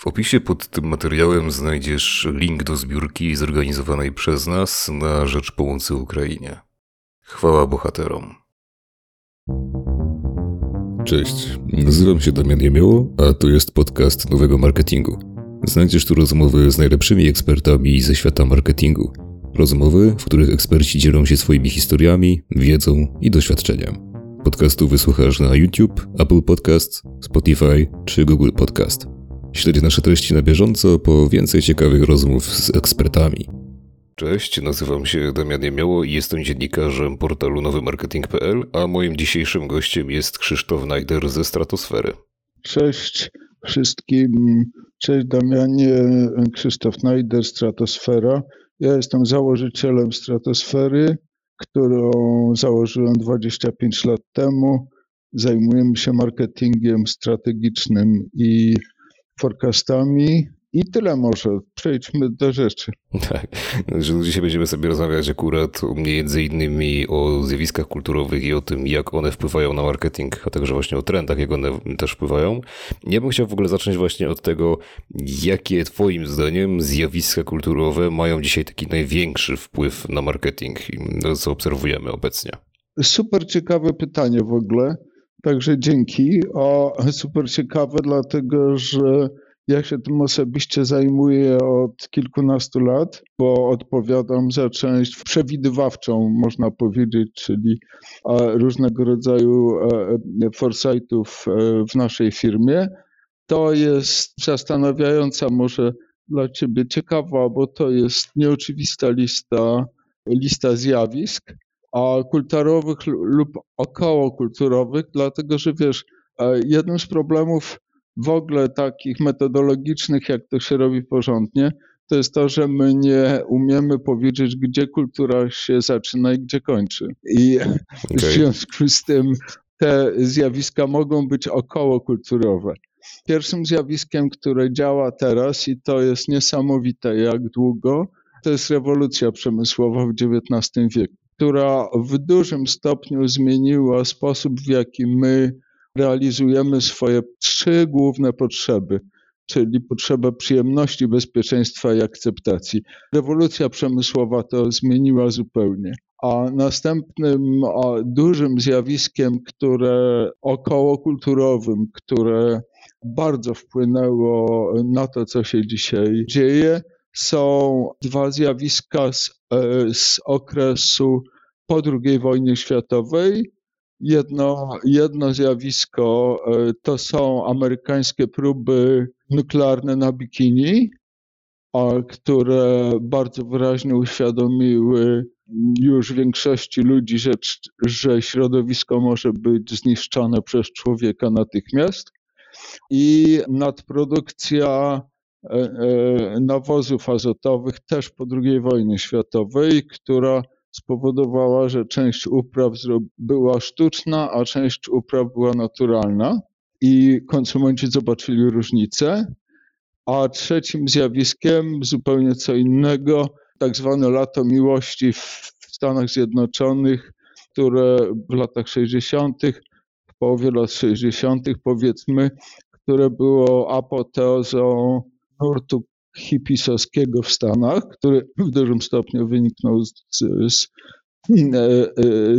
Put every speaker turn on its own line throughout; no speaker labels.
W opisie pod tym materiałem znajdziesz link do zbiórki zorganizowanej przez nas na rzecz pomocy Ukrainie. Chwała bohaterom. Cześć, nazywam się Damian Jemioło, a to jest podcast Nowego Marketingu. Znajdziesz tu rozmowy z najlepszymi ekspertami ze świata marketingu. Rozmowy, w których eksperci dzielą się swoimi historiami, wiedzą i doświadczeniem. Podcastu wysłuchasz na YouTube, Apple Podcast, Spotify czy Google Podcast. Śledź nasze treści na bieżąco po więcej ciekawych rozmów z ekspertami. Cześć, nazywam się Damian Jemioło i jestem dziennikarzem portalu nowymarketing.pl, a moim dzisiejszym gościem jest Krzysztof Najder ze Stratosfery.
Cześć wszystkim. Cześć Damianie, Krzysztof Najder, Stratosfera. Ja jestem założycielem Stratosfery, którą założyłem 25 lat temu. Zajmujemy się marketingiem strategicznym i forecastami. I tyle może. Przejdźmy do rzeczy.
Tak, że dzisiaj będziemy sobie rozmawiać akurat między innymi o zjawiskach kulturowych i o tym, jak one wpływają na marketing, a także właśnie o trendach, jak one też wpływają. Ja bym chciał w ogóle zacząć właśnie od tego, jakie twoim zdaniem zjawiska kulturowe mają dzisiaj taki największy wpływ na marketing, i co obserwujemy obecnie.
Super ciekawe pytanie w ogóle. Także dzięki. O, super ciekawe, dlatego że ja się tym osobiście zajmuję od kilkunastu lat, bo odpowiadam za część przewidywawczą, można powiedzieć, czyli różnego rodzaju foresightów e, w naszej firmie. To jest zastanawiająca, może dla Ciebie ciekawa, bo to jest nieoczywista lista, lista zjawisk, kulturowych lub okołokulturowych, dlatego że wiesz, e, jednym z problemów w ogóle takich metodologicznych, jak to się robi porządnie, to jest to, że my nie umiemy powiedzieć, gdzie kultura się zaczyna i gdzie kończy. I okay. w związku z tym te zjawiska mogą być okołokulturowe. Pierwszym zjawiskiem, które działa teraz i to jest niesamowite jak długo, to jest rewolucja przemysłowa w XIX wieku, która w dużym stopniu zmieniła sposób, w jaki my realizujemy swoje trzy główne potrzeby, czyli potrzebę przyjemności, bezpieczeństwa i akceptacji. Rewolucja przemysłowa to zmieniła zupełnie. A następnym a dużym zjawiskiem, które okołokulturowym, które bardzo wpłynęło na to, co się dzisiaj dzieje, są dwa zjawiska z, e, z okresu po II wojnie światowej Jedno, jedno zjawisko e, to są amerykańskie próby nuklearne na bikini, które bardzo wyraźnie uświadomiły już większości ludzi, że, że środowisko może być zniszczone przez człowieka natychmiast. I nadprodukcja nawozów azotowych też po II wojnie światowej, która spowodowała, że część upraw była sztuczna, a część upraw była naturalna i konsumenci zobaczyli różnicę. A trzecim zjawiskiem, zupełnie co innego, tak zwane lato miłości w Stanach Zjednoczonych, które w latach 60., w połowie lat 60., powiedzmy, które było apoteozą nurtu hipisowskiego w Stanach, który w dużym stopniu wyniknął z, z,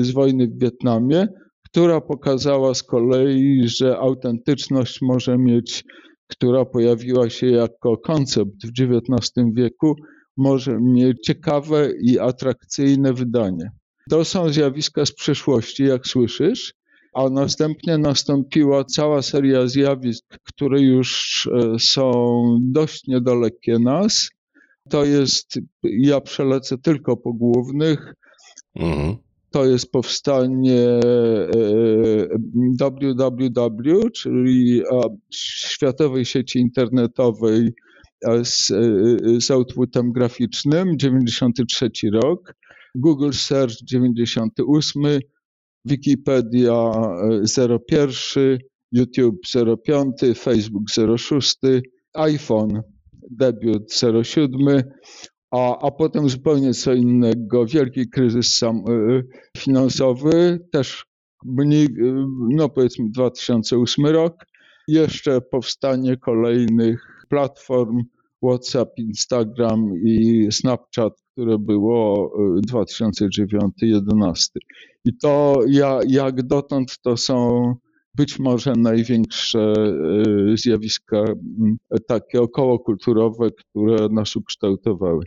z wojny w Wietnamie, która pokazała z kolei, że autentyczność może mieć, która pojawiła się jako koncept w XIX wieku, może mieć ciekawe i atrakcyjne wydanie. To są zjawiska z przeszłości, jak słyszysz, a następnie nastąpiła cała seria zjawisk, które już e, są dość niedalekie nas. To jest, ja przelecę tylko po głównych. Mhm. To jest powstanie www, e, czyli światowej sieci internetowej e, z, z outputem graficznym, 93 rok. Google Search 98, Wikipedia 01, YouTube 05, Facebook 06, iPhone debiut 07, a, a potem zupełnie co innego, wielki kryzys sam, y, finansowy, też mniej, y, no powiedzmy 2008 rok, jeszcze powstanie kolejnych platform, WhatsApp, Instagram i Snapchat, które było 2009-2011. I to ja, jak dotąd to są być może największe zjawiska takie okołokulturowe, które nas ukształtowały.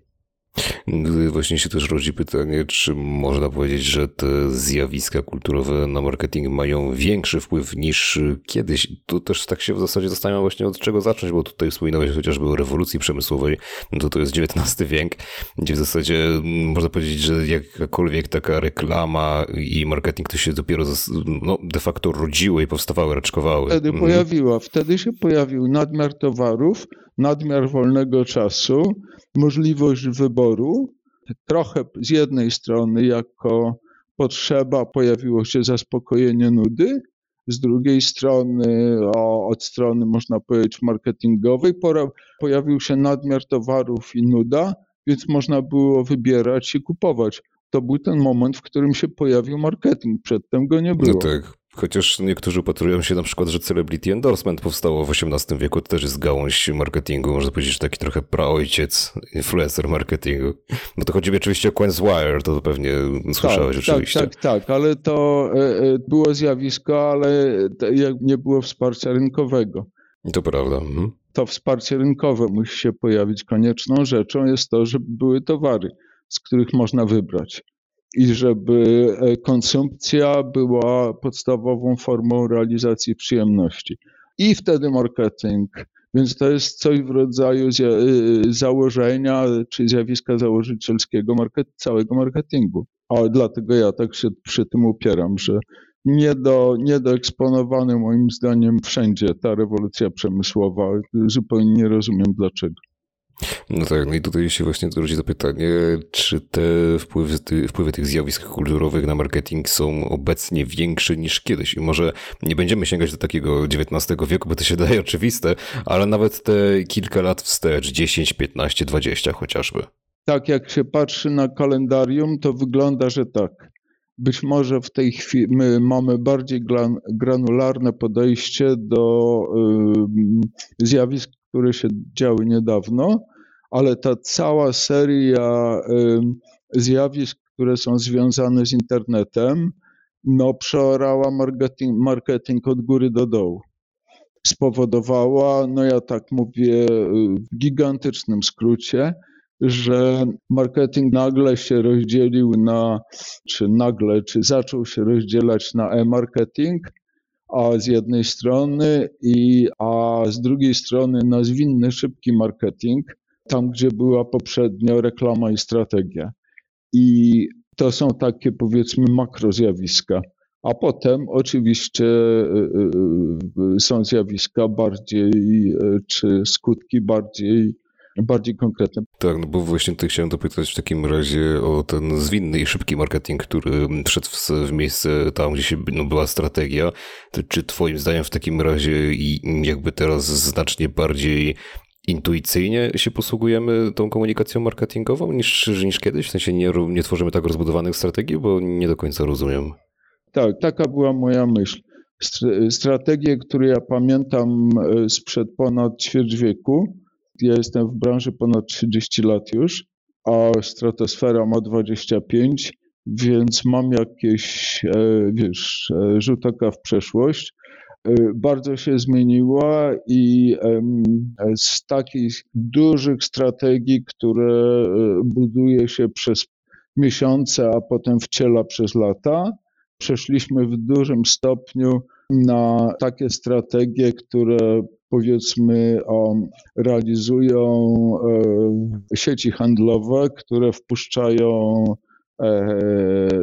Właśnie się też rodzi pytanie, czy można powiedzieć, że te zjawiska kulturowe na marketing mają większy wpływ niż kiedyś. Tu też tak się w zasadzie zastanawiam właśnie od czego zacząć, bo tutaj wspominałeś chociażby o rewolucji przemysłowej, no to to jest XIX wiek, gdzie w zasadzie można powiedzieć, że jakakolwiek taka reklama i marketing to się dopiero no, de facto rodziły i powstawały, raczkowały.
Wtedy mhm. pojawiła, wtedy się pojawił nadmiar towarów, nadmiar wolnego czasu, możliwość wyboru. Trochę z jednej strony jako potrzeba pojawiło się zaspokojenie nudy, z drugiej strony, o, od strony można powiedzieć marketingowej, pojawił się nadmiar towarów i nuda, więc można było wybierać i kupować. To był ten moment, w którym się pojawił marketing. Przedtem go nie było.
No tak. Chociaż niektórzy upatrują się na przykład, że celebrity endorsement powstało w XVIII wieku, to też jest gałąź marketingu, można powiedzieć, że taki trochę praojciec, influencer marketingu. No to chodzi mi oczywiście o Quenswire, to pewnie słyszałeś
tak,
tak oczywiście.
Tak, tak, tak, ale to e, e, było zjawisko, ale nie było wsparcia rynkowego.
To prawda. Mhm.
To wsparcie rynkowe musi się pojawić. Konieczną rzeczą jest to, żeby były towary, z których można wybrać i żeby e, konsumpcja była podstawową formą realizacji przyjemności. I wtedy marketing. Więc to jest coś w rodzaju e, założenia czy zjawiska założycielskiego market, całego marketingu. A dlatego ja tak się przy tym upieram, że nie do, niedoeksponowane moim zdaniem wszędzie ta rewolucja przemysłowa. Zupełnie nie rozumiem dlaczego.
No tak, no i tutaj się właśnie rodzi to pytanie, czy te wpływy, wpływy tych zjawisk kulturowych na marketing są obecnie większe niż kiedyś. I może nie będziemy sięgać do takiego XIX wieku, bo to się daje oczywiste, ale nawet te kilka lat wstecz, 10, 15, 20 chociażby.
Tak, jak się patrzy na kalendarium, to wygląda, że tak. Być może w tej chwili my mamy bardziej granularne podejście do zjawisk które się działy niedawno, ale ta cała seria zjawisk, które są związane z internetem, no, przeorała marketing, marketing od góry do dołu. Spowodowała, no ja tak mówię w gigantycznym skrócie, że marketing nagle się rozdzielił na, czy nagle, czy zaczął się rozdzielać na e-marketing, a z jednej strony i a z drugiej strony na zwinny, szybki marketing, tam gdzie była poprzednio reklama i strategia. I to są takie powiedzmy makrozjawiska. A potem oczywiście y, y, y, są zjawiska bardziej, czy skutki bardziej bardziej konkretne.
Tak, no bo właśnie tutaj chciałem dopytać w takim razie o ten zwinny i szybki marketing, który wszedł w, w miejsce tam, gdzie się no, była strategia. Czy twoim zdaniem w takim razie i jakby teraz znacznie bardziej intuicyjnie się posługujemy tą komunikacją marketingową niż, niż kiedyś? W sensie nie, nie tworzymy tak rozbudowanych strategii, bo nie do końca rozumiem.
Tak, taka była moja myśl. Strategie, które ja pamiętam e, sprzed ponad ćwierć wieku, ja jestem w branży ponad 30 lat już, a stratosfera ma 25, więc mam jakieś, e, wiesz, e, rzut oka w przeszłość. E, bardzo się zmieniła i z takich dużych strategii, które buduje się przez miesiące, a potem wciela przez lata, przeszliśmy w dużym stopniu na takie strategie, które powiedzmy realizują e, sieci handlowe, które wpuszczają e,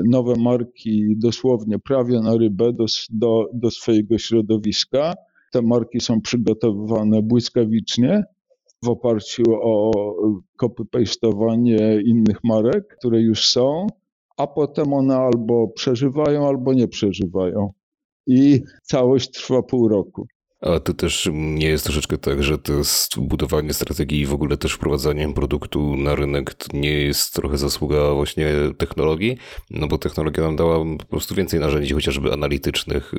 nowe marki dosłownie prawie na rybę do, do, do swojego środowiska. Te marki są przygotowywane błyskawicznie w oparciu o copy-pastowanie innych marek, które już są, a potem one albo przeżywają, albo nie przeżywają. I całość trwa pół roku.
A to też nie jest troszeczkę tak, że to jest budowanie strategii i w ogóle też wprowadzaniem produktu na rynek to nie jest trochę zasługa właśnie technologii, no bo technologia nam dała po prostu więcej narzędzi, chociażby analitycznych,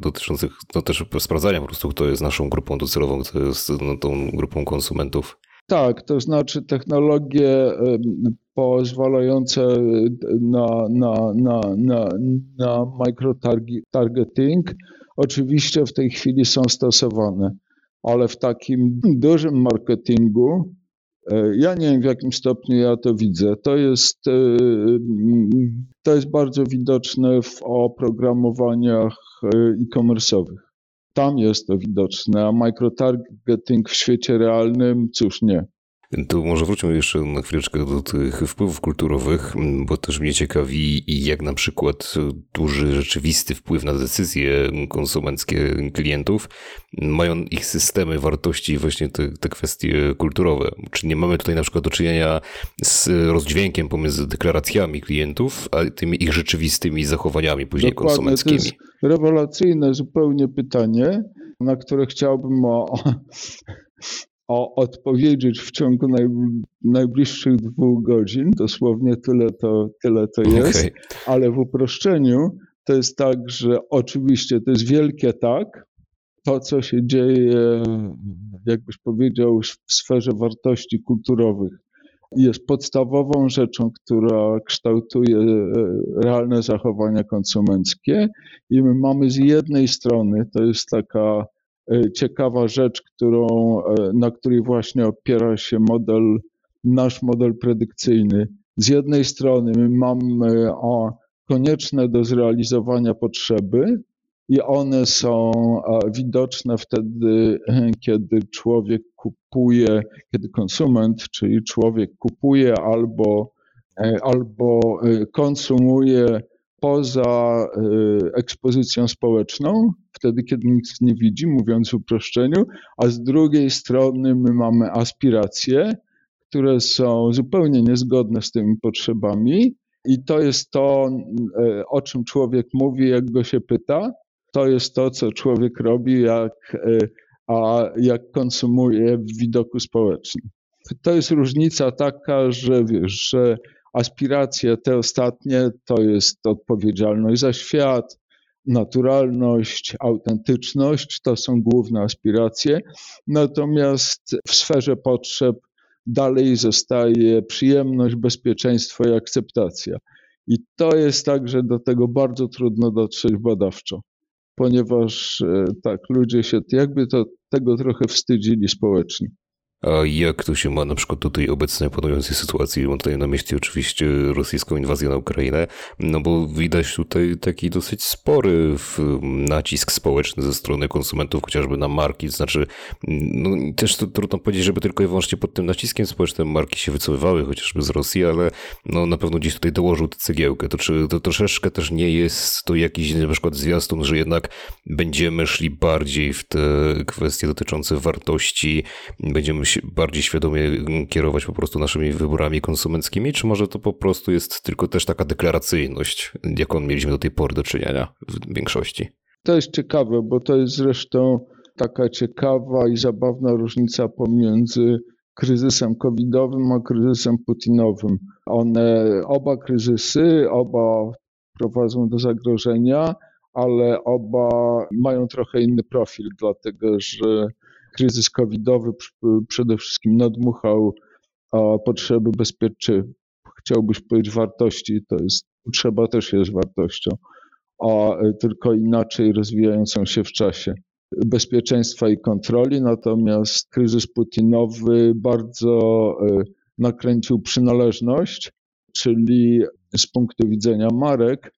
dotyczących no też sprawdzania po prostu, kto jest naszą grupą docelową, kto jest no, tą grupą konsumentów.
Tak, to znaczy technologie pozwalające na, na, na, na, na microtargeting oczywiście w tej chwili są stosowane, ale w takim dużym marketingu e, ja nie wiem w jakim stopniu ja to widzę. To jest, e, to jest bardzo widoczne w oprogramowaniach e, e-commerce'owych. Tam jest to widoczne, a microtargeting w świecie realnym, cóż nie.
To może wróćmy jeszcze na chwileczkę do tych wpływów kulturowych, bo też mnie ciekawi, jak na przykład duży rzeczywisty wpływ na decyzje konsumenckie klientów mają ich systemy wartości, właśnie te, te kwestie kulturowe. Czy nie mamy tutaj na przykład do czynienia z rozdźwiękiem pomiędzy deklaracjami klientów, a tymi ich rzeczywistymi zachowaniami później
Dokładnie,
konsumenckimi?
To jest rewelacyjne zupełnie pytanie, na które chciałbym o, o odpowiedzieć w ciągu naj, najbliższych dwóch godzin. Dosłownie tyle to, tyle to jest. Okay. Ale w uproszczeniu to jest tak, że oczywiście to jest wielkie tak. To, co się dzieje, jakbyś powiedział, w sferze wartości kulturowych, jest podstawową rzeczą, która kształtuje e, realne zachowania konsumenckie. I my mamy z jednej strony, to jest taka ciekawa rzecz, którą, e, na której właśnie opiera się model, nasz model predykcyjny. Z jednej strony my mamy o, konieczne do zrealizowania potrzeby i one są widoczne wtedy, kiedy człowiek kupuje, kiedy konsument, czyli człowiek kupuje albo, e, albo konsumuje poza ekspozycją społeczną, wtedy, kiedy nikt nie widzi, mówiąc w uproszczeniu, a z drugiej strony my mamy aspiracje, które są zupełnie niezgodne z tymi potrzebami, i to jest to, e, o czym człowiek mówi, jak go się pyta. To jest to, co człowiek robi, jak, e, a jak konsumuje w widoku społecznym. To jest różnica taka, że wiesz, że aspiracje te ostatnie to jest odpowiedzialność za świat, naturalność, autentyczność to są główne aspiracje, natomiast w sferze potrzeb dalej zostaje przyjemność, bezpieczeństwo i akceptacja. I to jest tak, że do tego bardzo trudno dotrzeć badawczo, ponieważ e, tak, ludzie się jakby to, tego trochę wstydzili społecznie.
A jak to się ma na przykład do tej obecnej panującej sytuacji? Mam tutaj na myśli oczywiście rosyjską inwazję na Ukrainę, no bo widać tutaj taki dosyć spory nacisk społeczny ze strony konsumentów, chociażby na marki, znaczy, no też to trudno powiedzieć, żeby tylko i wyłącznie pod tym naciskiem społecznym marki się wycofywały, chociażby z Rosji, ale no na pewno gdzieś tutaj dołożył cegiełkę. To czy to troszeczkę też nie jest to jakiś na przykład zwiastun, że jednak będziemy szli bardziej w te kwestie dotyczące wartości, będziemy bardziej świadomie kierować po prostu naszymi wyborami konsumenckimi, czy może to po prostu jest tylko też taka deklaracyjność, jaką mieliśmy do tej pory do czynienia w większości?
To jest ciekawe, bo to jest zresztą taka ciekawa i zabawna różnica pomiędzy kryzysem covidowym a kryzysem putinowym. One, oba kryzysy, oba prowadzą do zagrożenia, ale oba mają trochę inny profil, dlatego że kryzys covidowy przede wszystkim nadmuchał potrzeby bezpieczeństwa, chciałbyś powiedzieć wartości, to jest, potrzeba też jest wartością, a tylko inaczej rozwijającą się w czasie. Bezpieczeństwa i kontroli, natomiast kryzys putinowy bardzo e, nakręcił przynależność, czyli z punktu widzenia marek,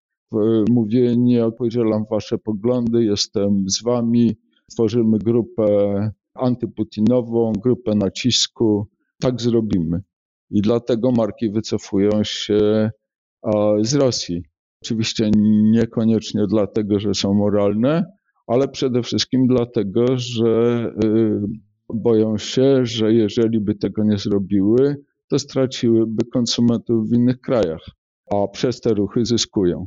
mówienie, podzielam wasze poglądy, jestem z wami, tworzymy grupę antyputinową, grupę nacisku. Tak zrobimy. I dlatego marki wycofują się z Rosji. Oczywiście niekoniecznie dlatego, że są moralne, ale przede wszystkim dlatego, że y, boją się, że jeżeli by tego nie zrobiły, to straciłyby konsumentów w innych krajach, a przez te ruchy zyskują.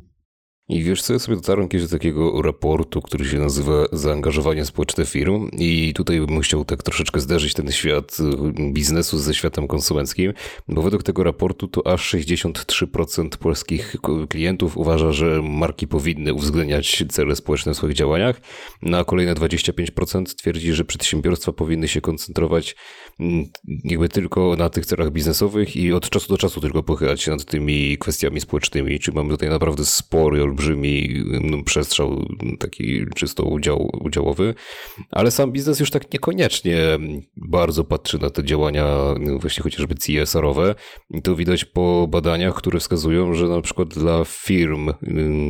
I wiesz co, ja sobie dotarłem kiedyś do takiego raportu, który się nazywa Zaangażowanie społeczne firm i tutaj bym chciał tak troszeczkę zderzyć ten świat y, biznesu ze światem konsumenckim, bo według tego raportu to aż 63% polskich klientów uważa, że marki powinny uwzględniać cele społeczne w swoich działaniach, no a kolejne 25% twierdzi, że przedsiębiorstwa powinny się koncentrować mm, jakby tylko na tych celach biznesowych i od czasu do czasu tylko pochylać się nad tymi kwestiami społecznymi, czy mamy tutaj naprawdę spory, olbrzymi no, przestrzał taki czysto udział, udziałowy, ale sam biznes już tak niekoniecznie bardzo patrzy na te działania właśnie chociażby CSR-owe. To widać po badaniach, które wskazują, że na przykład dla firm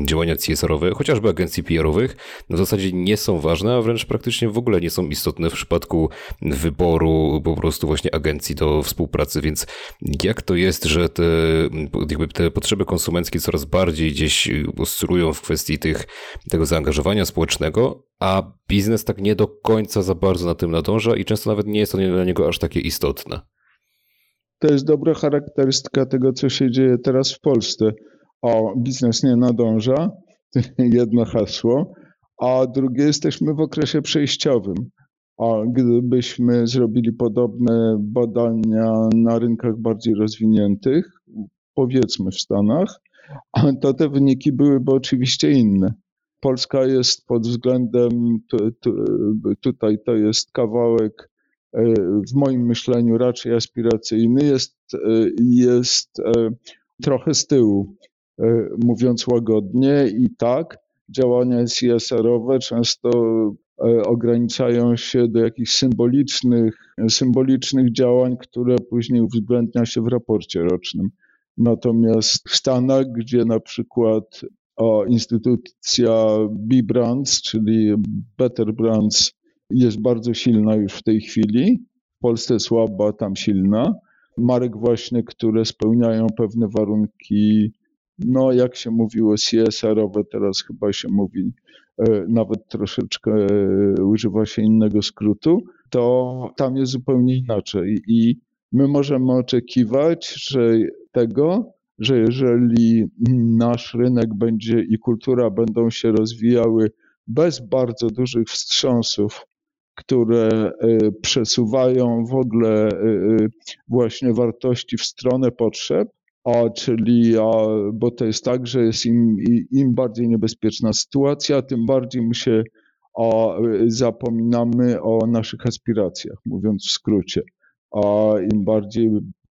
działania CSR-owe, chociażby agencji PR-owych, w zasadzie nie są ważne, a wręcz praktycznie w ogóle nie są istotne w przypadku wyboru po prostu właśnie agencji do współpracy, więc jak to jest, że te, jakby te potrzeby konsumenckie coraz bardziej gdzieś oscylują w kwestii tych, tego zaangażowania społecznego, a biznes tak nie do końca za bardzo na tym nadąża i często nawet nie jest to dla niego aż takie istotne.
To jest dobra charakterystyka tego, co się dzieje teraz w Polsce. O, biznes nie nadąża, jedno hasło, a drugie, jesteśmy w okresie przejściowym. A gdybyśmy zrobili podobne badania na rynkach bardziej rozwiniętych, powiedzmy w Stanach, to te wyniki byłyby oczywiście inne. Polska jest pod względem, tutaj to jest kawałek e, w moim myśleniu raczej aspiracyjny, jest, e, jest e, trochę z tyłu, mówiąc łagodnie i tak, działania CSR-owe często ograniczają się do jakichś symbolicznych, symbolicznych działań, które później uwzględnia się w raporcie rocznym. Natomiast w Stanach, gdzie na przykład o, instytucja B-Brands, czyli Better Brands, jest bardzo silna już w tej chwili, w Polsce słaba, tam silna. Marek właśnie, które spełniają pewne warunki, no jak się mówiło, CSR-owe, teraz chyba się mówi, e, nawet troszeczkę e, używa się innego skrótu, to tam jest zupełnie inaczej. I my możemy oczekiwać, że tego, że jeżeli nasz rynek będzie i kultura będą się rozwijały bez bardzo dużych wstrząsów, które e, przesuwają w ogóle e, e, właśnie wartości w stronę potrzeb, a czyli, a, bo to jest tak, że jest im, im bardziej niebezpieczna sytuacja, tym bardziej my się a, zapominamy o naszych aspiracjach, mówiąc w skrócie. A im bardziej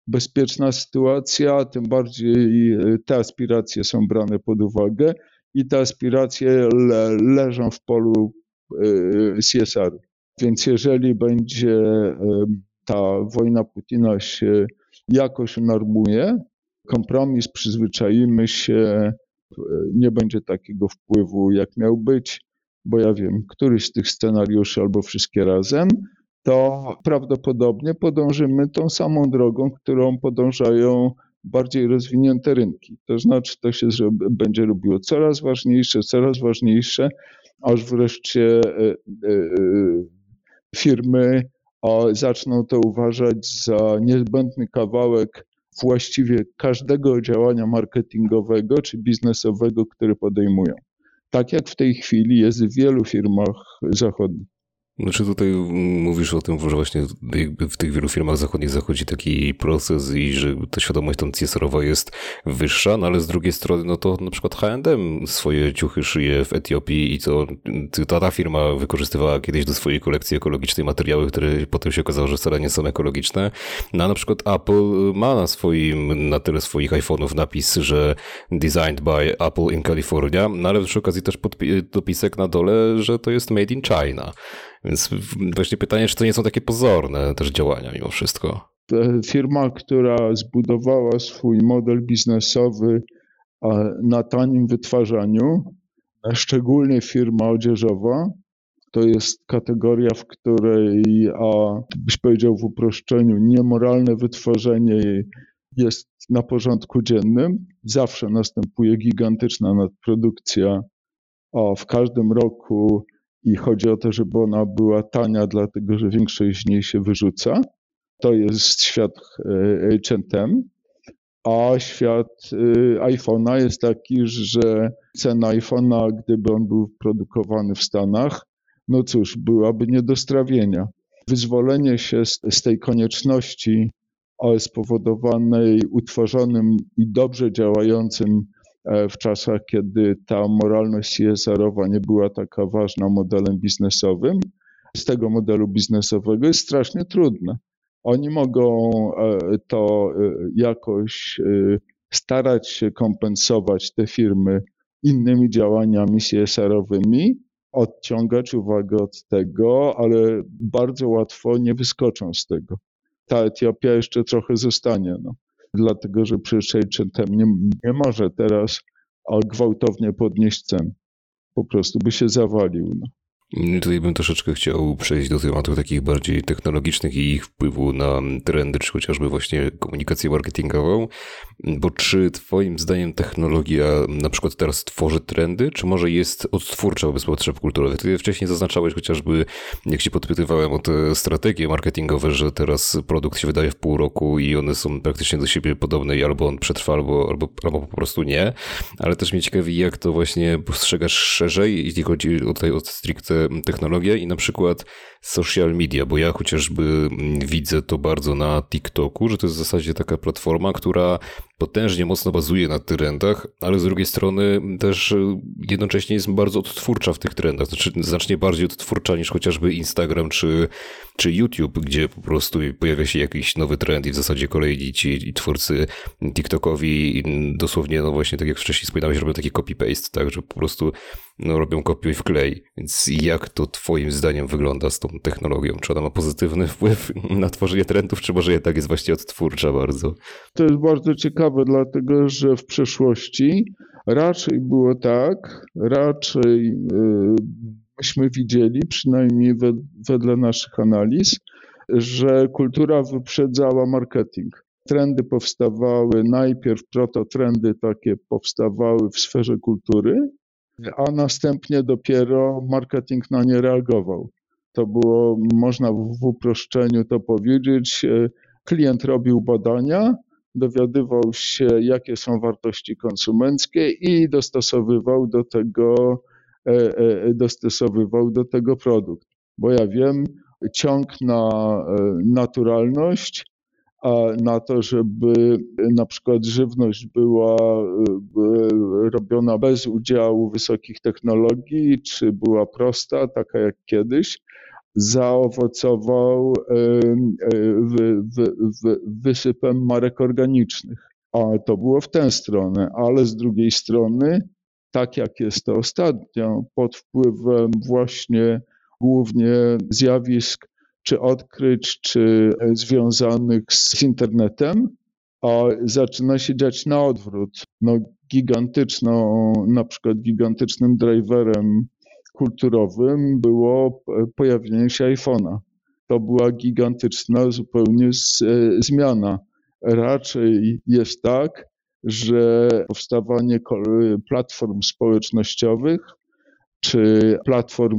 bezpieczna sytuacja, tym bardziej e, te aspiracje są brane pod uwagę i te aspiracje le, leżą w polu e, CSR. Więc jeżeli będzie e, ta wojna Putina się jakoś normuje, kompromis, przyzwyczaimy się, nie będzie takiego wpływu, jak miał być, bo ja wiem, któryś z tych scenariuszy albo wszystkie razem, to prawdopodobnie podążymy tą samą drogą, którą podążają bardziej rozwinięte rynki. To znaczy, to się będzie robiło coraz ważniejsze, coraz ważniejsze, aż wreszcie e, e, e, firmy zaczną to uważać za niezbędny kawałek właściwie każdego działania marketingowego czy biznesowego, które podejmują. Tak jak w tej chwili jest w wielu firmach zachodnich.
Znaczy tutaj mówisz o tym, że właśnie w tych wielu firmach zachodnich zachodzi taki proces i że ta świadomość tam CSR-owa jest wyższa, no ale z drugiej strony, no to na przykład H&M swoje ciuchy szyje w Etiopii i to ta, ta firma wykorzystywała kiedyś do swojej kolekcji ekologicznej materiały, które potem się okazało, że wcale nie są ekologiczne. No a na przykład Apple ma na swoim, na tyle swoich iPhone'ów napis, że designed by Apple in California, no ale przy okazji też dopisek na dole, że to jest made in China. Więc właśnie pytanie, czy to nie są takie pozorne też działania mimo wszystko?
Firma, która zbudowała swój model biznesowy na tanim wytwarzaniu, szczególnie firma odzieżowa, to jest kategoria, w której, a byś powiedział w uproszczeniu, niemoralne wytworzenie jest na porządku dziennym. Zawsze następuje gigantyczna nadprodukcja, a w każdym roku i chodzi o to, żeby ona była tania, dlatego że większość z niej się wyrzuca. To jest świat H&M, a świat y, iPhone'a jest taki, że cena iPhone'a, gdyby on był produkowany w Stanach, no cóż, byłaby nie do strawienia. Wyzwolenie się z, z tej konieczności spowodowanej utworzonym i dobrze działającym e, w czasach, kiedy ta moralność CSR-owa nie była taka ważna modelem biznesowym, z tego modelu biznesowego jest strasznie trudne. Oni mogą e, to e, jakoś starać się kompensować te firmy innymi działaniami CSR-owymi, odciągać uwagę od tego, ale bardzo łatwo nie wyskoczą z tego. Ta Etiopia jeszcze trochę zostanie, no, dlatego że przecież nie, nie może teraz gwałtownie podnieść cen. Po prostu by się zawalił. No.
Tutaj bym troszeczkę chciał przejść do tematów takich bardziej technologicznych i ich wpływu na trendy, czy chociażby właśnie komunikację marketingową. Bo czy Twoim zdaniem technologia na przykład teraz tworzy trendy, czy może jest odtwórcza wobec potrzeb kulturowych? Ty wcześniej zaznaczałeś chociażby, jak się podpytywałem o te strategie marketingowe, że teraz produkt się wydaje w pół roku i one są praktycznie do siebie podobne i albo on przetrwa, albo, albo, albo po prostu nie. Ale też mnie ciekawi, jak to właśnie postrzegasz szerzej, jeśli chodzi tutaj o stricte technologie i na przykład social media, bo ja chociażby mm, widzę to bardzo na TikToku, że to jest w zasadzie taka platforma, która potężnie mocno bazuje na trendach, ale z drugiej strony też e, jednocześnie jest bardzo odtwórcza w tych trendach, znaczy znacznie bardziej odtwórcza niż chociażby Instagram czy, czy YouTube, gdzie po prostu pojawia się jakiś nowy trend i w zasadzie kolejni ci twórcy TikTokowi dosłownie, no właśnie tak jak wcześniej wspominałeś, robią taki copy-paste, tak, że po prostu no, robią kopiuj w klej. Więc jak to twoim zdaniem wygląda z tą technologią? Czy ona ma pozytywny wpływ na tworzenie trendów, czy może jednak jest właśnie odtwórcza bardzo?
To jest bardzo ciekawe, dlatego że w przeszłości raczej było tak, raczej myśmy widzieli, przynajmniej wedle naszych analiz, że kultura wyprzedzała marketing. Trendy powstawały najpierw, prototrendy takie powstawały w sferze kultury, a następnie dopiero marketing na nie reagował. To było, można w uproszczeniu to powiedzieć, e, klient robił badania, dowiadywał się, jakie są wartości konsumenckie i dostosowywał do tego, e, e, dostosowywał do tego produkt. Bo ja wiem, ciąg na naturalność na to, żeby na przykład żywność była robiona bez udziału wysokich technologii, czy była prosta, taka jak kiedyś, zaowocował wysypem marek organicznych. A to było w tę stronę, ale z drugiej strony, tak jak jest to ostatnio, pod wpływem właśnie głównie zjawisk czy odkryć, czy związanych z internetem, a zaczyna się dziać na odwrót. No, gigantyczną, na przykład gigantycznym driverem kulturowym było pojawienie się iPhone'a. To była gigantyczna zupełnie z, zmiana. Raczej jest tak, że powstawanie platform społecznościowych czy platform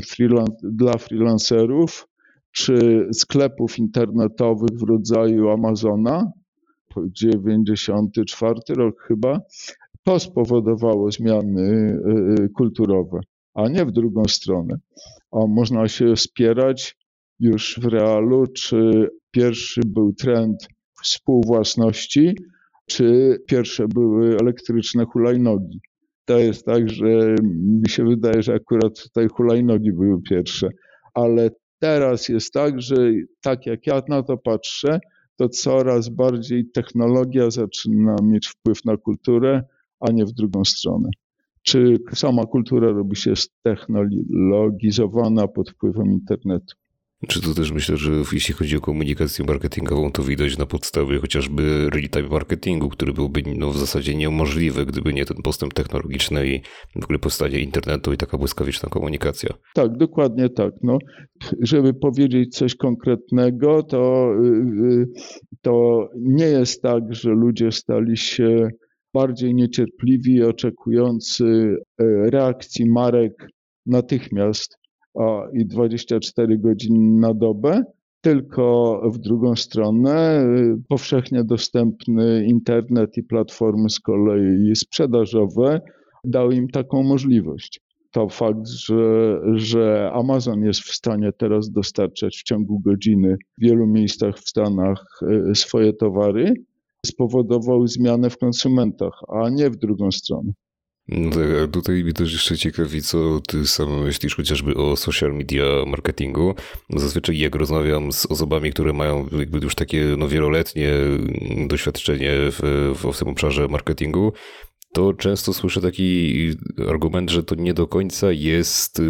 dla freelancerów czy sklepów internetowych w rodzaju Amazona, 94 rok chyba, to spowodowało zmiany y, kulturowe, a nie w drugą stronę. A można się wspierać już w realu, czy pierwszy był trend współwłasności, czy pierwsze były elektryczne hulajnogi. To jest tak, że mi się wydaje, że akurat tutaj hulajnogi były pierwsze, ale Teraz jest tak, że tak jak ja na to patrzę, to coraz bardziej technologia zaczyna mieć wpływ na kulturę, a nie w drugą stronę. Czy sama kultura robi się stechnologizowana pod wpływem internetu?
Czy to też myślę, że jeśli chodzi o komunikację marketingową, to widać na podstawie chociażby real-time marketingu, który byłby no, w zasadzie niemożliwy, gdyby nie ten postęp technologiczny i w ogóle powstanie internetu i taka błyskawiczna komunikacja.
Tak, dokładnie tak. No, żeby powiedzieć coś konkretnego, to, y, to nie jest tak, że ludzie stali się bardziej niecierpliwi oczekujący e, reakcji marek natychmiast i 24 godziny na dobę, tylko w drugą stronę y, powszechnie dostępny internet i platformy z kolei sprzedażowe dały im taką możliwość. To fakt, że, że Amazon jest w stanie teraz dostarczać w ciągu godziny w wielu miejscach w Stanach e, swoje towary, spowodował zmianę w konsumentach, a nie w drugą stronę.
No tak, tutaj mnie też jeszcze ciekawi, co ty sam myślisz chociażby o social media marketingu. Zazwyczaj jak rozmawiam z osobami, które mają jakby już takie no, wieloletnie doświadczenie w, w tym obszarze marketingu, to często słyszę taki argument, że to nie do końca jest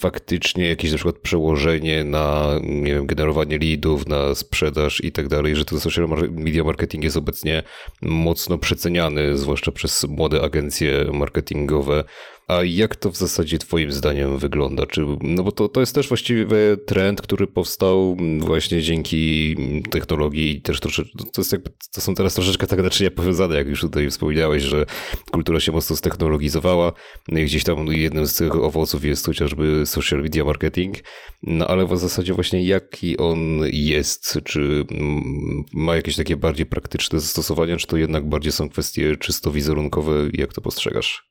faktycznie jakieś na przykład przełożenie na nie wiem, generowanie leadów, na sprzedaż i tak dalej, że ten social media marketing jest obecnie mocno przeceniany, zwłaszcza przez młode agencje marketingowe, a jak to w zasadzie Twoim zdaniem wygląda? Czy, no bo to, to jest też właściwie trend, który powstał właśnie dzięki technologii i też troszeczkę, to, jest jakby, to są teraz troszeczkę tak naczynia powiązane, jak już tutaj wspomniałeś, że kultura się mocno ztechnologizowała. No gdzieś tam jednym z tych owoców jest chociażby social media marketing, no ale w zasadzie właśnie jaki on jest? Czy ma jakieś takie bardziej praktyczne zastosowania, czy to jednak bardziej są kwestie czysto wizerunkowe? Jak to postrzegasz?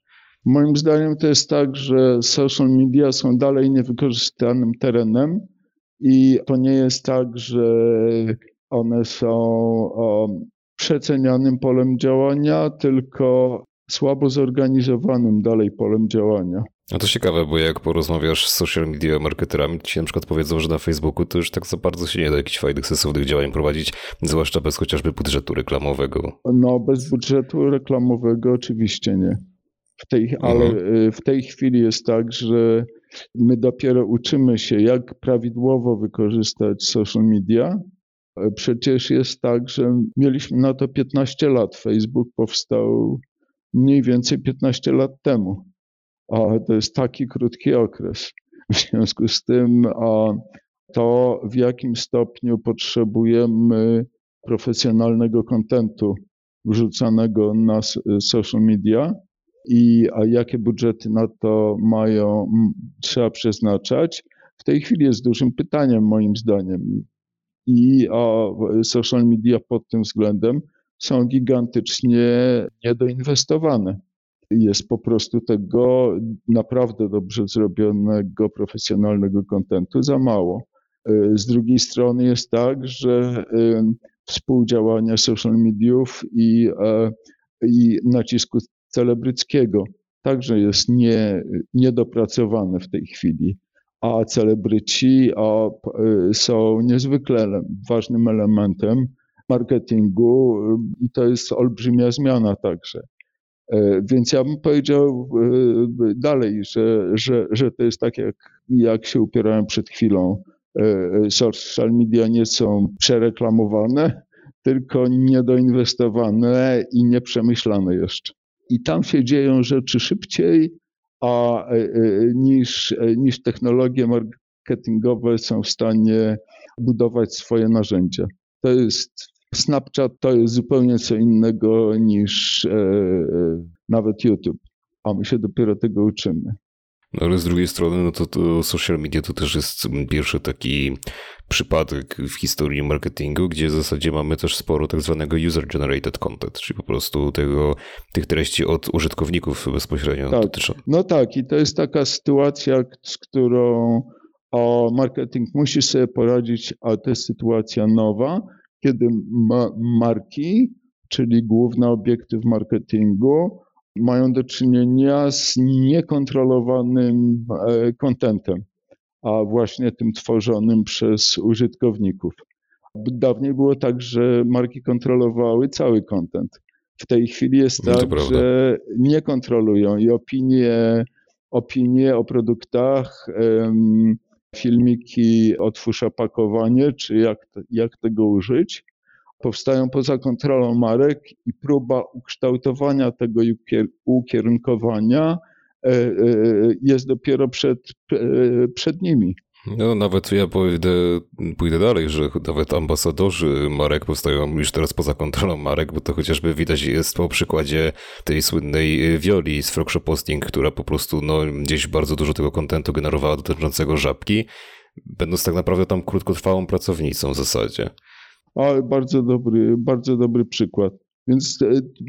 Moim zdaniem to jest tak, że social media są dalej niewykorzystanym terenem i to nie jest tak, że one są o, przecenianym polem działania, tylko słabo zorganizowanym dalej polem działania.
No to ciekawe, bo jak porozmawiasz z social media marketerami, ci na przykład powiedzą, że na Facebooku to już tak za bardzo się nie da jakichś fajnych, sensownych działań prowadzić, zwłaszcza bez chociażby budżetu reklamowego.
No, bez budżetu reklamowego oczywiście nie. W tej, mhm. ale y, w tej chwili jest tak, że my dopiero uczymy się, jak prawidłowo wykorzystać social media. Przecież jest tak, że mieliśmy na to 15 lat. Facebook powstał mniej więcej 15 lat temu. A to jest taki krótki okres. W związku z tym a to, w jakim stopniu potrzebujemy profesjonalnego kontentu wrzucanego na social media, i a jakie budżety na to mają, trzeba przeznaczać, w tej chwili jest dużym pytaniem moim zdaniem. I a social media pod tym względem są gigantycznie niedoinwestowane. Jest po prostu tego naprawdę dobrze zrobionego, profesjonalnego kontentu za mało. Z drugiej strony jest tak, że współdziałanie social mediów i, e, i nacisku celebryckiego także jest nie, niedopracowane w tej chwili, a celebryci a, y, są niezwykle ważnym elementem marketingu y, i to jest olbrzymia zmiana także. E, więc ja bym powiedział y, dalej, że, że, że to jest tak, jak, jak się upierałem przed chwilą. E, social media nie są przereklamowane, tylko niedoinwestowane i nieprzemyślane jeszcze i tam się dzieją rzeczy szybciej a, e, e, niż, e, niż technologie marketingowe są w stanie budować swoje narzędzia. To jest Snapchat to jest zupełnie co innego niż e, nawet YouTube, a my się dopiero tego uczymy.
No ale z drugiej strony, no to, to social media to też jest pierwszy taki przypadek w historii marketingu, gdzie w zasadzie mamy też sporo tak zwanego user-generated content, czyli po prostu tego, tych treści od użytkowników bezpośrednio
tak. No tak, i to jest taka sytuacja, z którą o, marketing musi sobie poradzić, a to jest sytuacja nowa, kiedy ma marki, czyli główne obiekty w marketingu, mają do czynienia z niekontrolowanym kontentem, a właśnie tym tworzonym przez użytkowników. Dawniej było tak, że marki kontrolowały cały kontent. W tej chwili jest no tak, że nie kontrolują i opinie, opinie o produktach, filmiki, otwórz opakowanie, czy jak, jak tego użyć, powstają poza kontrolą marek i próba ukształtowania tego ukierunkowania e, e, jest dopiero przed, e, przed nimi.
No, nawet ja pójdę, pójdę dalej, że nawet ambasadorzy marek powstają już teraz poza kontrolą marek, bo to chociażby widać jest po przykładzie tej słynnej Wioli z Frogshop Posting, która po prostu no, gdzieś bardzo dużo tego kontentu generowała dotyczącego żabki, będąc tak naprawdę tam krótkotrwałą pracownicą w zasadzie.
Ale bardzo dobry, bardzo dobry przykład. Więc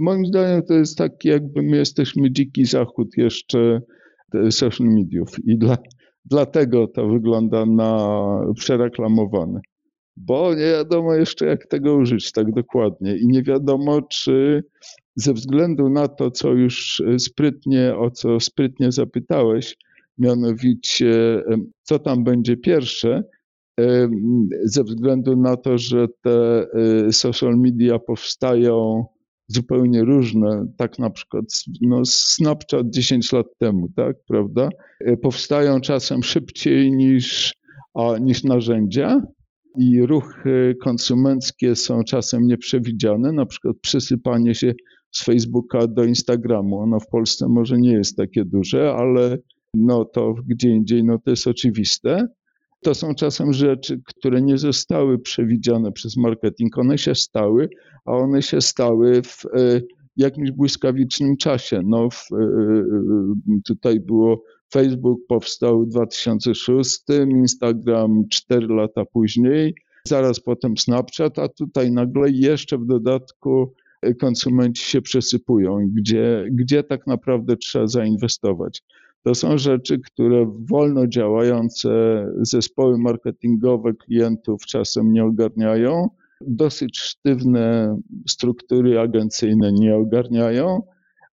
moim zdaniem to jest tak, jakby my jesteśmy dziki zachód jeszcze social mediów i dla, dlatego to wygląda na przereklamowane. Bo nie wiadomo jeszcze, jak tego użyć tak dokładnie i nie wiadomo, czy ze względu na to, co już sprytnie, o co sprytnie zapytałeś, mianowicie co tam będzie pierwsze, ze względu na to, że te e, social media powstają zupełnie różne, tak na przykład no Snapchat 10 lat temu, tak, prawda? E, powstają czasem szybciej niż, a, niż narzędzia i ruchy konsumenckie są czasem nieprzewidziane, na przykład przesypanie się z Facebooka do Instagramu. Ono w Polsce może nie jest takie duże, ale no to gdzie indziej no to jest oczywiste. To są czasem rzeczy, które nie zostały przewidziane przez marketing. One się stały, a one się stały w e, jakimś błyskawicznym czasie. No, w, e, e, tutaj było Facebook powstał w 2006, Instagram 4 lata później, zaraz potem Snapchat, a tutaj nagle jeszcze w dodatku konsumenci się przesypują, gdzie, gdzie tak naprawdę trzeba zainwestować. To są rzeczy, które wolno działające zespoły marketingowe klientów czasem nie ogarniają. Dosyć sztywne struktury agencyjne nie ogarniają,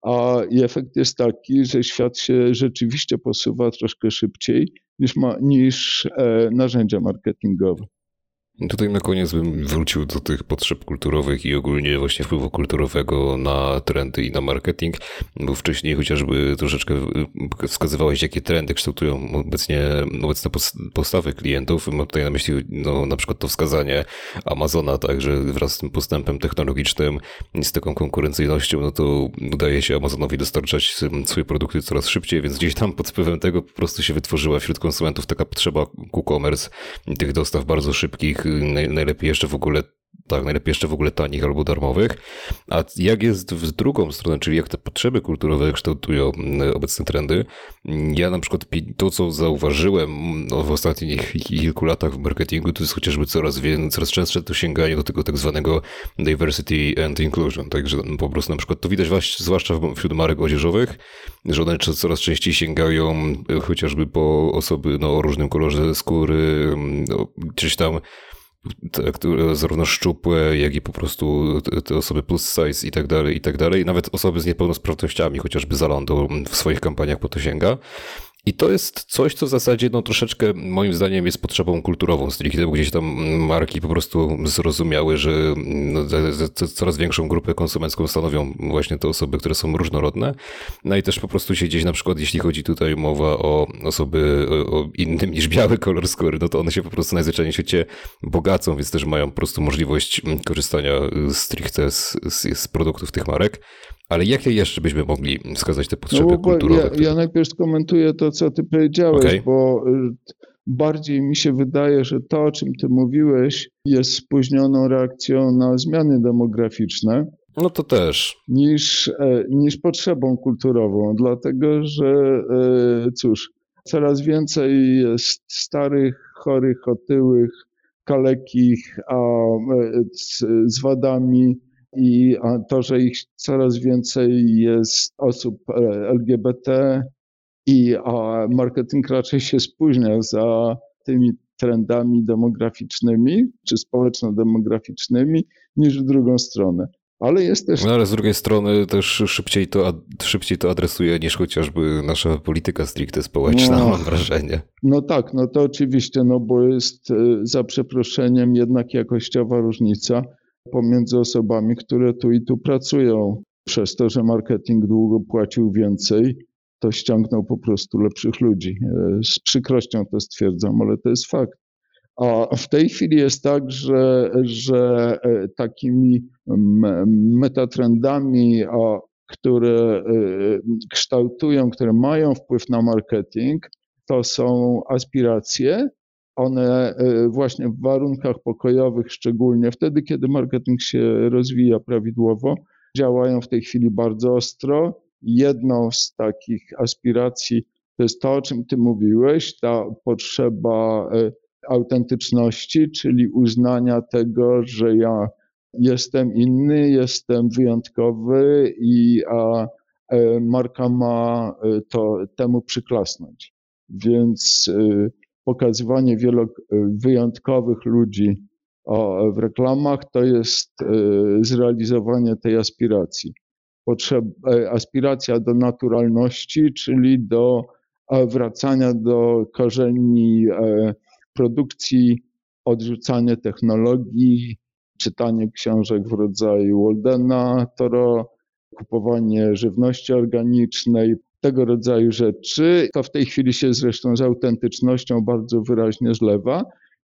a efekt jest taki, że świat się rzeczywiście posuwa troszkę szybciej niż, ma, niż e, narzędzia marketingowe.
Tutaj na koniec bym wrócił do tych potrzeb kulturowych i ogólnie właśnie wpływu kulturowego na trendy i na marketing, bo wcześniej chociażby troszeczkę wskazywałeś, jakie trendy kształtują obecnie, obecne postawy klientów. Mam tutaj na myśli no, na przykład to wskazanie Amazona, także wraz z tym postępem technologicznym i z taką konkurencyjnością, no to udaje się Amazonowi dostarczać swoje produkty coraz szybciej, więc gdzieś tam pod wpływem tego po prostu się wytworzyła wśród konsumentów taka potrzeba e-commerce, tych dostaw bardzo szybkich, najlepiej jeszcze w ogóle tak, najlepiej jeszcze w ogóle tanich albo darmowych. A jak jest w drugą stronę, czyli jak te potrzeby kulturowe kształtują mm, obecne trendy? Ja na przykład to, co zauważyłem no, w ostatnich kilku latach w marketingu, to jest chociażby coraz, więcej, coraz częstsze to sięganie do tego tak zwanego diversity and inclusion. Także po prostu na przykład to widać zwłaszcza wśród marek odzieżowych, że one coraz częściej sięgają e, chociażby po osoby no, o różnym kolorze skóry, mm, no, tam zarówno szczupłe, jak i po prostu te osoby plus size i tak dalej, i tak dalej. Nawet osoby z niepełnosprawnościami, chociażby Zalando w swoich kampaniach po to sięga. I to jest coś, co w zasadzie no, troszeczkę moim zdaniem jest potrzebą kulturową stricte, bo gdzieś tam marki po prostu zrozumiały, że no, coraz większą grupę konsumencką stanowią właśnie te osoby, które są różnorodne. No i też po prostu się gdzieś na przykład, jeśli chodzi tutaj mowa o osoby o innym niż biały kolor skóry, no to one się po prostu najzwyczajniej w świecie bogacą, więc też mają po prostu możliwość korzystania stricte z, z, z produktów tych marek. Ale jakie jeszcze byśmy mogli wskazać te potrzeby no, kulturowe?
Ja, ja, najpierw skomentuję to, co ty powiedziałeś, okay. bo y, bardziej mi się wydaje, że to, o czym ty mówiłeś, jest spóźnioną reakcją na zmiany demograficzne.
No to też.
Niż, e, niż potrzebą kulturową, dlatego że e, cóż, coraz więcej jest starych, chorych, otyłych, kalekich, a e, z, z wadami, i to, że ich coraz więcej jest osób e, LGBT i a marketing raczej się spóźnia za tymi trendami demograficznymi czy społeczno-demograficznymi niż w drugą stronę. Ale jest też.
No ale z drugiej strony też szybciej to, szybciej to adresuje niż chociażby nasza polityka stricte społeczna, no, mam wrażenie.
No tak, no to oczywiście, no bo jest e, za przeproszeniem jednak jakościowa różnica pomiędzy osobami, które tu i tu pracują. Przez to, że marketing długo płacił więcej, to ściągnął po prostu lepszych ludzi. E, z przykrością to stwierdzam, ale to jest fakt. A w tej chwili jest tak, że, że e, takimi metatrendami, które e, kształtują, które mają wpływ na marketing, to są aspiracje, one e, właśnie w warunkach pokojowych, szczególnie wtedy, kiedy marketing się rozwija prawidłowo, działają w tej chwili bardzo ostro. Jedną z takich aspiracji to jest to, o czym Ty mówiłeś, ta potrzeba e, autentyczności, czyli uznania tego, że ja jestem inny, jestem wyjątkowy i a e, marka ma to temu przyklasnąć. Więc pokazywanie wielu wyjątkowych ludzi w reklamach to jest zrealizowanie tej aspiracji. Potrzeb, aspiracja do naturalności, czyli do wracania do korzeni produkcji, odrzucanie technologii, czytanie książek w rodzaju Waldena, Toro, kupowanie żywności organicznej, tego rodzaju rzeczy. To w tej chwili się zresztą z autentycznością bardzo wyraźnie zlewa.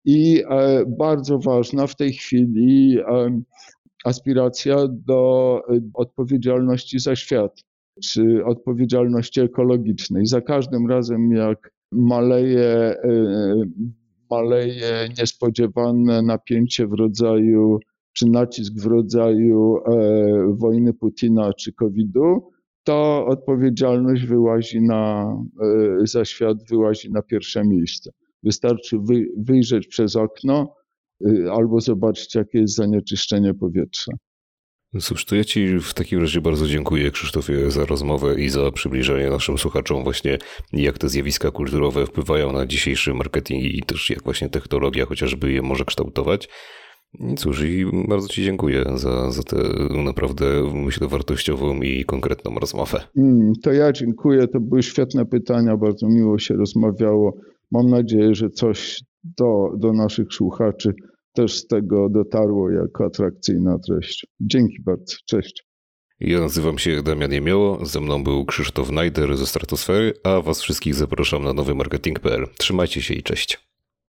I e, bardzo ważna w tej chwili e, aspiracja do e, odpowiedzialności za świat, czy odpowiedzialności ekologicznej. Za każdym razem, jak maleje maleje niespodziewane napięcie w rodzaju, czy nacisk w rodzaju wojny Putina czy COVID-u, to odpowiedzialność wyłazi na, e, za świat wyłazi na pierwsze miejsce. Wystarczy wy, wyjrzeć przez okno e, albo zobaczyć, jakie jest zanieczyszczenie powietrza.
Cóż, to ja Ci w takim razie bardzo dziękuję, Krzysztofie, za rozmowę i za przybliżenie naszym słuchaczom właśnie, jak te zjawiska kulturowe wpływają na dzisiejszy marketing i też jak właśnie technologia chociażby je może kształtować. I cóż, i bardzo Ci dziękuję za, za tę naprawdę, myślę, wartościową i konkretną rozmowę.
Mm, to ja dziękuję, to były świetne pytania, bardzo miło się rozmawiało. Mam nadzieję, że coś do, do naszych słuchaczy też z tego dotarło jako atrakcyjna treść. Dzięki bardzo. Cześć.
Ja nazywam się Damian Jemioło, ze mną był Krzysztof Najder ze Stratosfery, a was wszystkich zapraszam na nowy marketing.pl. Trzymajcie się i cześć.